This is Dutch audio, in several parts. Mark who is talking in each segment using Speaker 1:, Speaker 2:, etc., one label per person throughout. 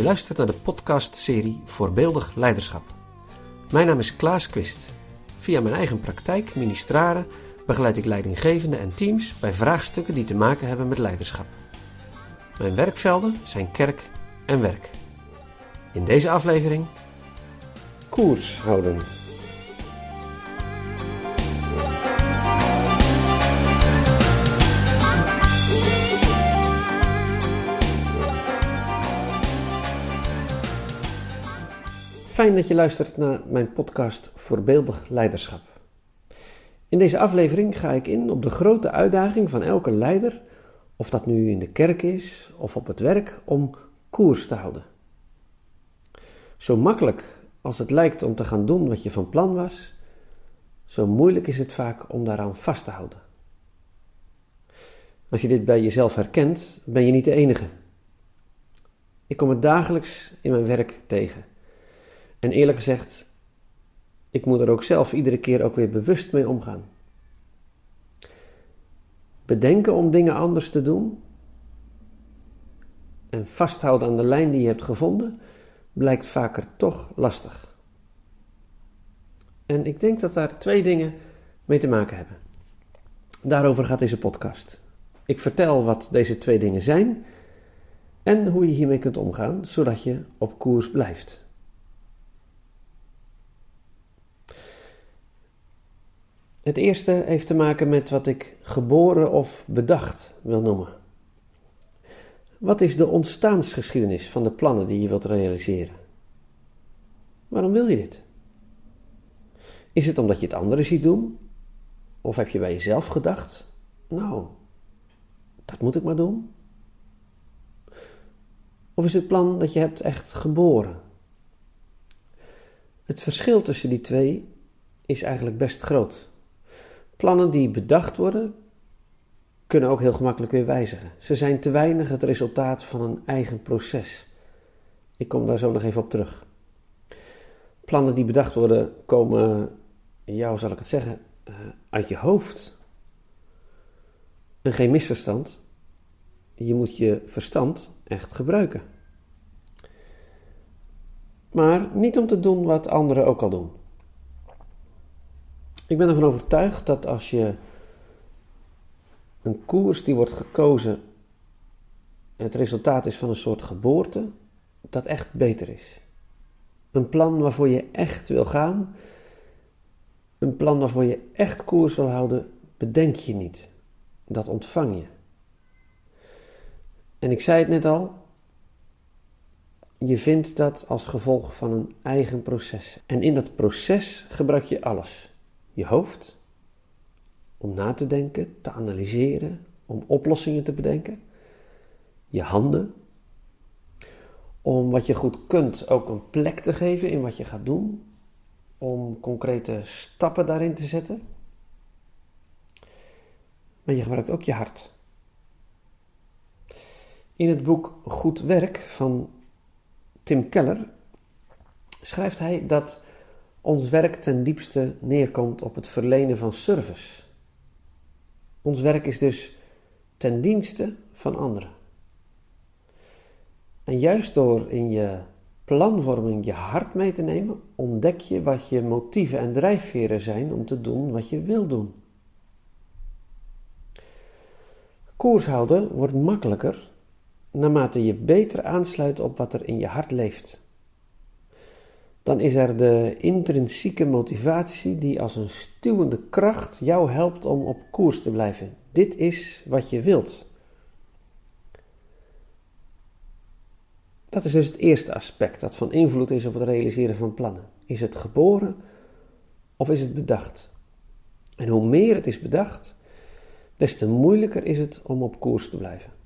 Speaker 1: Je luistert naar de podcastserie Voorbeeldig Leiderschap. Mijn naam is Klaas Quist. Via mijn eigen praktijk, Ministraren, begeleid ik leidinggevenden en teams bij vraagstukken die te maken hebben met leiderschap. Mijn werkvelden zijn kerk en werk. In deze aflevering koers houden. Fijn dat je luistert naar mijn podcast Voorbeeldig Leiderschap. In deze aflevering ga ik in op de grote uitdaging van elke leider, of dat nu in de kerk is of op het werk, om koers te houden. Zo makkelijk als het lijkt om te gaan doen wat je van plan was, zo moeilijk is het vaak om daaraan vast te houden. Als je dit bij jezelf herkent, ben je niet de enige. Ik kom het dagelijks in mijn werk tegen. En eerlijk gezegd, ik moet er ook zelf iedere keer ook weer bewust mee omgaan. Bedenken om dingen anders te doen en vasthouden aan de lijn die je hebt gevonden, blijkt vaker toch lastig. En ik denk dat daar twee dingen mee te maken hebben. Daarover gaat deze podcast. Ik vertel wat deze twee dingen zijn en hoe je hiermee kunt omgaan, zodat je op koers blijft. Het eerste heeft te maken met wat ik geboren of bedacht wil noemen. Wat is de ontstaansgeschiedenis van de plannen die je wilt realiseren? Waarom wil je dit? Is het omdat je het anderen ziet doen? Of heb je bij jezelf gedacht: Nou, dat moet ik maar doen? Of is het plan dat je hebt echt geboren? Het verschil tussen die twee is eigenlijk best groot. Plannen die bedacht worden, kunnen ook heel gemakkelijk weer wijzigen. Ze zijn te weinig het resultaat van een eigen proces. Ik kom daar zo nog even op terug. Plannen die bedacht worden, komen, hoe zal ik het zeggen, eh, uit je hoofd. En geen misverstand. Je moet je verstand echt gebruiken. Maar niet om te doen wat anderen ook al doen. Ik ben ervan overtuigd dat als je een koers die wordt gekozen het resultaat is van een soort geboorte, dat echt beter is. Een plan waarvoor je echt wil gaan, een plan waarvoor je echt koers wil houden, bedenk je niet. Dat ontvang je. En ik zei het net al, je vindt dat als gevolg van een eigen proces. En in dat proces gebruik je alles je hoofd om na te denken, te analyseren, om oplossingen te bedenken. Je handen om wat je goed kunt ook een plek te geven in wat je gaat doen. Om concrete stappen daarin te zetten. Maar je gebruikt ook je hart. In het boek Goed Werk van Tim Keller schrijft hij dat ons werk ten diepste neerkomt op het verlenen van service. Ons werk is dus ten dienste van anderen. En juist door in je planvorming je hart mee te nemen, ontdek je wat je motieven en drijfveren zijn om te doen wat je wil doen. Koers houden wordt makkelijker naarmate je beter aansluit op wat er in je hart leeft dan is er de intrinsieke motivatie die als een stuwende kracht jou helpt om op koers te blijven. Dit is wat je wilt. Dat is dus het eerste aspect dat van invloed is op het realiseren van plannen. Is het geboren of is het bedacht? En hoe meer het is bedacht, des te moeilijker is het om op koers te blijven.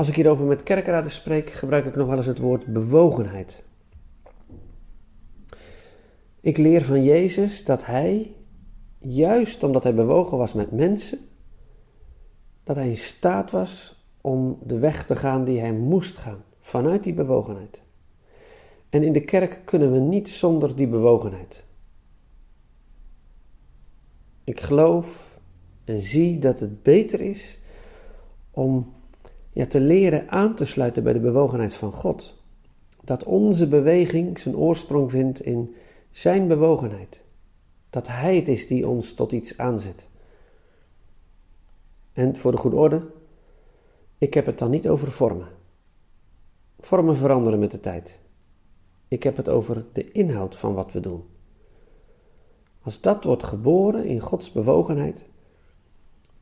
Speaker 1: Als ik hierover met kerkraden spreek, gebruik ik nog wel eens het woord bewogenheid. Ik leer van Jezus dat hij, juist omdat hij bewogen was met mensen, dat hij in staat was om de weg te gaan die hij moest gaan, vanuit die bewogenheid. En in de kerk kunnen we niet zonder die bewogenheid. Ik geloof en zie dat het beter is om te leren aan te sluiten bij de bewogenheid van God. Dat onze beweging zijn oorsprong vindt in zijn bewogenheid. Dat Hij het is die ons tot iets aanzet. En voor de goede orde, ik heb het dan niet over vormen. Vormen veranderen met de tijd. Ik heb het over de inhoud van wat we doen. Als dat wordt geboren in Gods bewogenheid,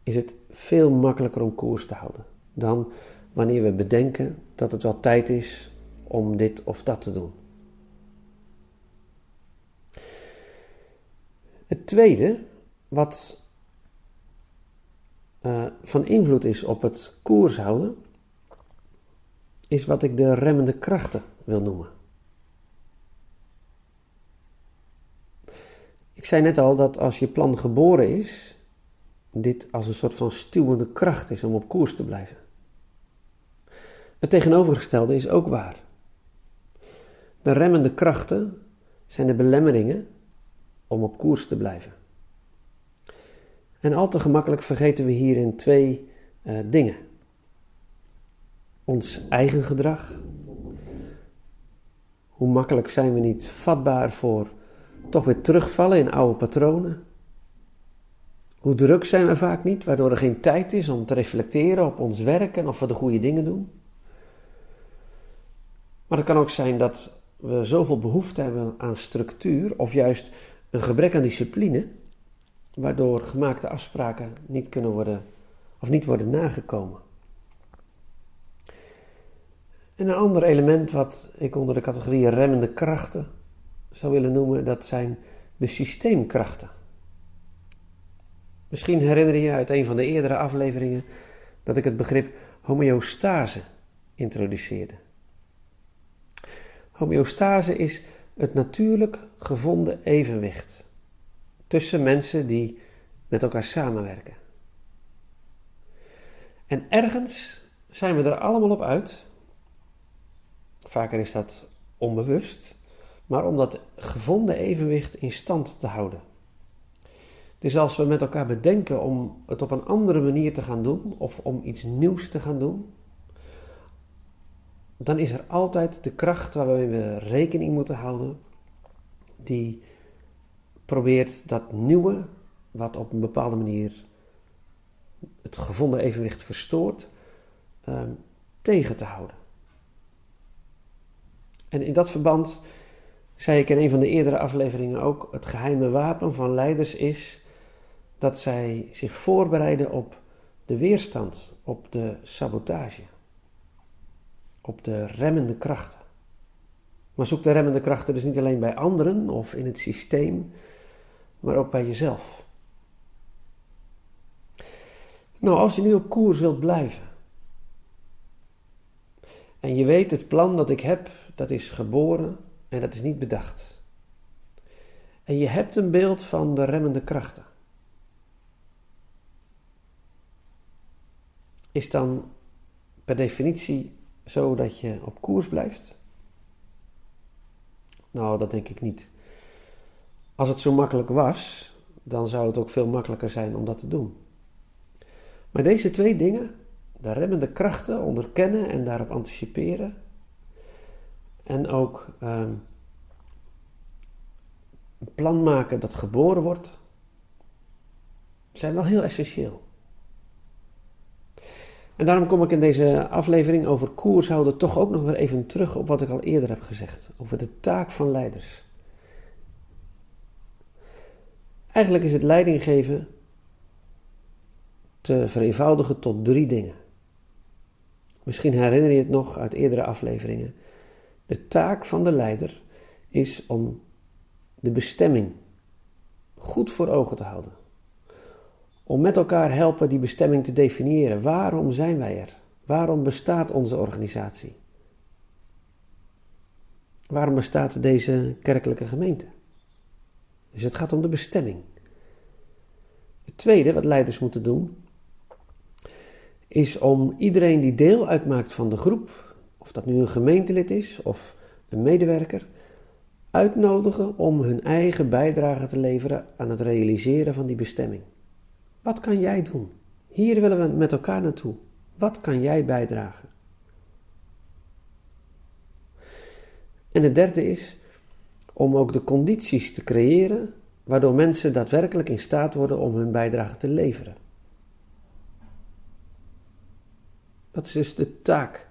Speaker 1: is het veel makkelijker om koers te houden dan wanneer we bedenken dat het wel tijd is om dit of dat te doen. Het tweede, wat uh, van invloed is op het koers houden, is wat ik de remmende krachten wil noemen. Ik zei net al dat als je plan geboren is, dit als een soort van stuwende kracht is om op koers te blijven. Het tegenovergestelde is ook waar. De remmende krachten zijn de belemmeringen om op koers te blijven. En al te gemakkelijk vergeten we hierin twee uh, dingen. Ons eigen gedrag. Hoe makkelijk zijn we niet vatbaar voor toch weer terugvallen in oude patronen? Hoe druk zijn we vaak niet, waardoor er geen tijd is om te reflecteren op ons werk en of we de goede dingen doen? Maar het kan ook zijn dat we zoveel behoefte hebben aan structuur of juist een gebrek aan discipline, waardoor gemaakte afspraken niet kunnen worden of niet worden nagekomen. En een ander element wat ik onder de categorie remmende krachten zou willen noemen, dat zijn de systeemkrachten. Misschien herinner je je uit een van de eerdere afleveringen dat ik het begrip homeostase introduceerde. Homeostase is het natuurlijk gevonden evenwicht tussen mensen die met elkaar samenwerken. En ergens zijn we er allemaal op uit. Vaker is dat onbewust, maar om dat gevonden evenwicht in stand te houden. Dus als we met elkaar bedenken om het op een andere manier te gaan doen of om iets nieuws te gaan doen, dan is er altijd de kracht waarmee we rekening moeten houden, die probeert dat nieuwe, wat op een bepaalde manier het gevonden evenwicht verstoort, ehm, tegen te houden. En in dat verband zei ik in een van de eerdere afleveringen ook: het geheime wapen van leiders is dat zij zich voorbereiden op de weerstand, op de sabotage op de remmende krachten. Maar zoek de remmende krachten dus niet alleen bij anderen of in het systeem, maar ook bij jezelf. Nou, als je nu op koers wilt blijven en je weet het plan dat ik heb, dat is geboren en dat is niet bedacht. En je hebt een beeld van de remmende krachten. Is dan per definitie zodat je op koers blijft? Nou, dat denk ik niet. Als het zo makkelijk was, dan zou het ook veel makkelijker zijn om dat te doen. Maar deze twee dingen, de remmende krachten onderkennen en daarop anticiperen, en ook ehm, een plan maken dat geboren wordt, zijn wel heel essentieel. En daarom kom ik in deze aflevering over koers houden toch ook nog weer even terug op wat ik al eerder heb gezegd. Over de taak van leiders. Eigenlijk is het leidinggeven te vereenvoudigen tot drie dingen. Misschien herinner je het nog uit eerdere afleveringen. De taak van de leider is om de bestemming goed voor ogen te houden om met elkaar helpen die bestemming te definiëren. Waarom zijn wij er? Waarom bestaat onze organisatie? Waarom bestaat deze kerkelijke gemeente? Dus het gaat om de bestemming. Het tweede wat leiders moeten doen, is om iedereen die deel uitmaakt van de groep, of dat nu een gemeentelid is of een medewerker, uitnodigen om hun eigen bijdrage te leveren aan het realiseren van die bestemming. Wat kan jij doen? Hier willen we met elkaar naartoe. Wat kan jij bijdragen? En het derde is om ook de condities te creëren waardoor mensen daadwerkelijk in staat worden om hun bijdrage te leveren. Dat is dus de taak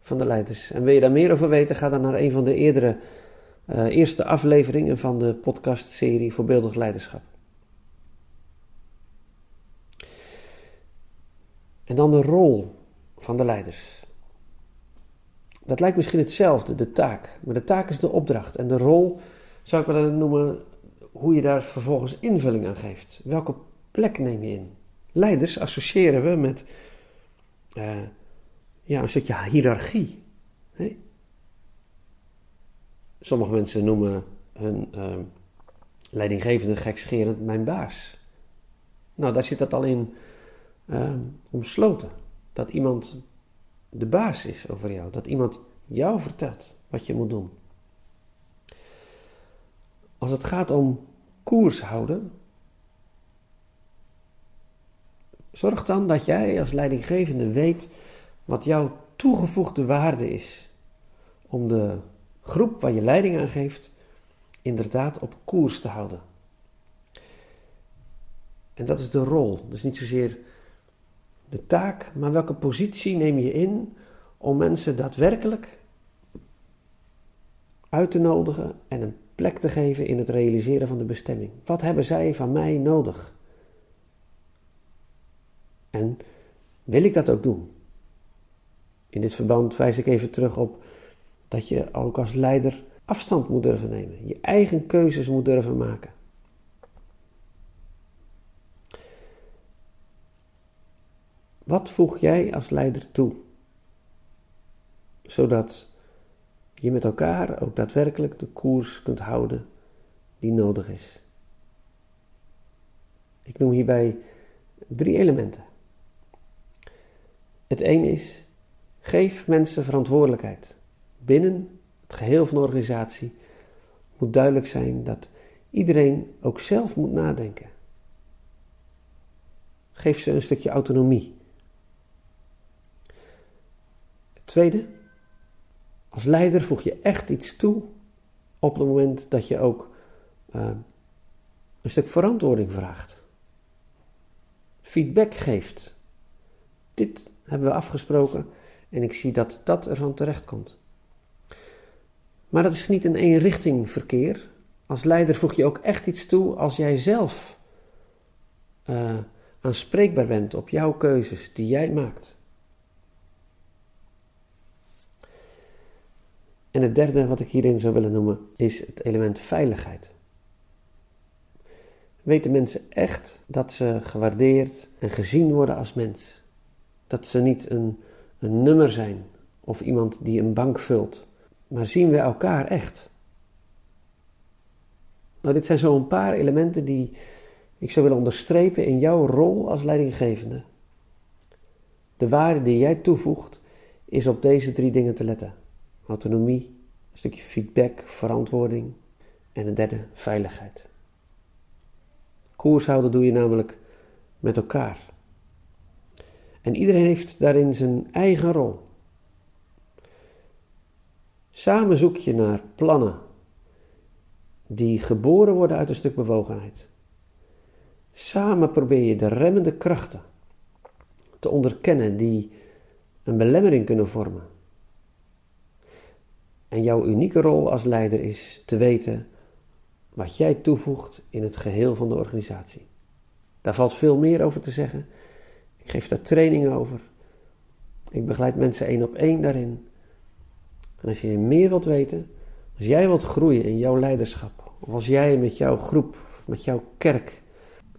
Speaker 1: van de leiders. En wil je daar meer over weten, ga dan naar een van de eerdere uh, eerste afleveringen van de podcastserie Voorbeeldig Leiderschap. En dan de rol van de leiders. Dat lijkt misschien hetzelfde, de taak. Maar de taak is de opdracht. En de rol zou ik willen noemen hoe je daar vervolgens invulling aan geeft. Welke plek neem je in? Leiders associëren we met uh, ja, een stukje hiërarchie. Sommige mensen noemen hun uh, leidinggevende gekscherend mijn baas. Nou, daar zit dat al in uh, omsloten. Dat iemand de baas is over jou. Dat iemand jou vertelt wat je moet doen. Als het gaat om koers houden, zorg dan dat jij als leidinggevende weet wat jouw toegevoegde waarde is om de groep waar je leiding aan geeft inderdaad op koers te houden. En dat is de rol. Dus niet zozeer de taak, maar welke positie neem je in om mensen daadwerkelijk uit te nodigen en een plek te geven in het realiseren van de bestemming. Wat hebben zij van mij nodig? En wil ik dat ook doen? In dit verband wijs ik even terug op dat je ook als leider afstand moet durven nemen, je eigen keuzes moet durven maken. Wat voeg jij als leider toe? Zodat je met elkaar ook daadwerkelijk de koers kunt houden die nodig is. Ik noem hierbij drie elementen. Het een is, geef mensen verantwoordelijkheid. Binnen het geheel van de organisatie moet duidelijk zijn dat iedereen ook zelf moet nadenken. Geef ze een stukje autonomie. Het tweede, als leider voeg je echt iets toe op het moment dat je ook uh, een stuk verantwoording vraagt. Feedback geeft. Dit hebben we afgesproken en ik zie dat dat ervan terecht komt. Maar dat is niet een eenrichting verkeer. Als leider voeg je ook echt iets toe als jij zelf uh, aanspreekbaar bent op jouw keuzes die jij maakt. En het derde wat ik hierin zou willen noemen is het element veiligheid. Weten mensen echt dat ze gewaardeerd en gezien worden als mens? Dat ze niet een, een nummer zijn of iemand die een bank vult, maar zien we elkaar echt? Nou, dit zijn zo'n paar elementen die ik zou willen onderstrepen in jouw rol als leidinggevende. De waarde die jij toevoegt is op deze drie dingen te letten autonomie, een stukje feedback, verantwoording en een derde veiligheid. Koers houden doe je namelijk met elkaar. En iedereen heeft daarin zijn eigen rol. Samen zoek je naar plannen die geboren worden uit een stuk bewogenheid. Samen probeer je de remmende krachten te onderkennen die een belemmering kunnen vormen en jouw unieke rol als leider is te weten wat jij toevoegt in het geheel van de organisatie. Daar valt veel meer over te zeggen. Ik geef daar trainingen over. Ik begeleid mensen één op één daarin. En als je meer wilt weten, als jij wilt groeien in jouw leiderschap, of als jij met jouw groep, met jouw kerk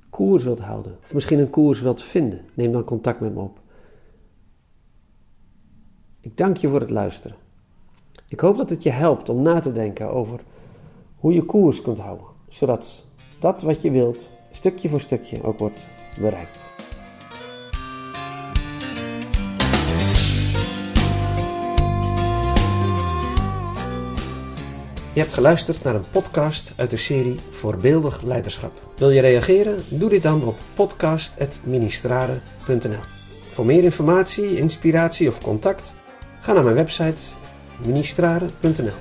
Speaker 1: koers wilt houden, of misschien een koers wilt vinden, neem dan contact met me op. Ik dank je voor het luisteren. Ik hoop dat het je helpt om na te denken over hoe je koers kunt houden, zodat dat wat je wilt, stukje voor stukje ook wordt bereikt. Je hebt geluisterd naar een podcast uit de serie Voorbeeldig Leiderschap. Wil je reageren? Doe dit dan op podcast.ministrare.nl Voor meer informatie, inspiratie of contact, ga naar mijn website ministrare.nl.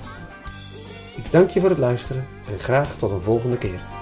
Speaker 1: Ik dank je voor het luisteren en graag tot een volgende keer.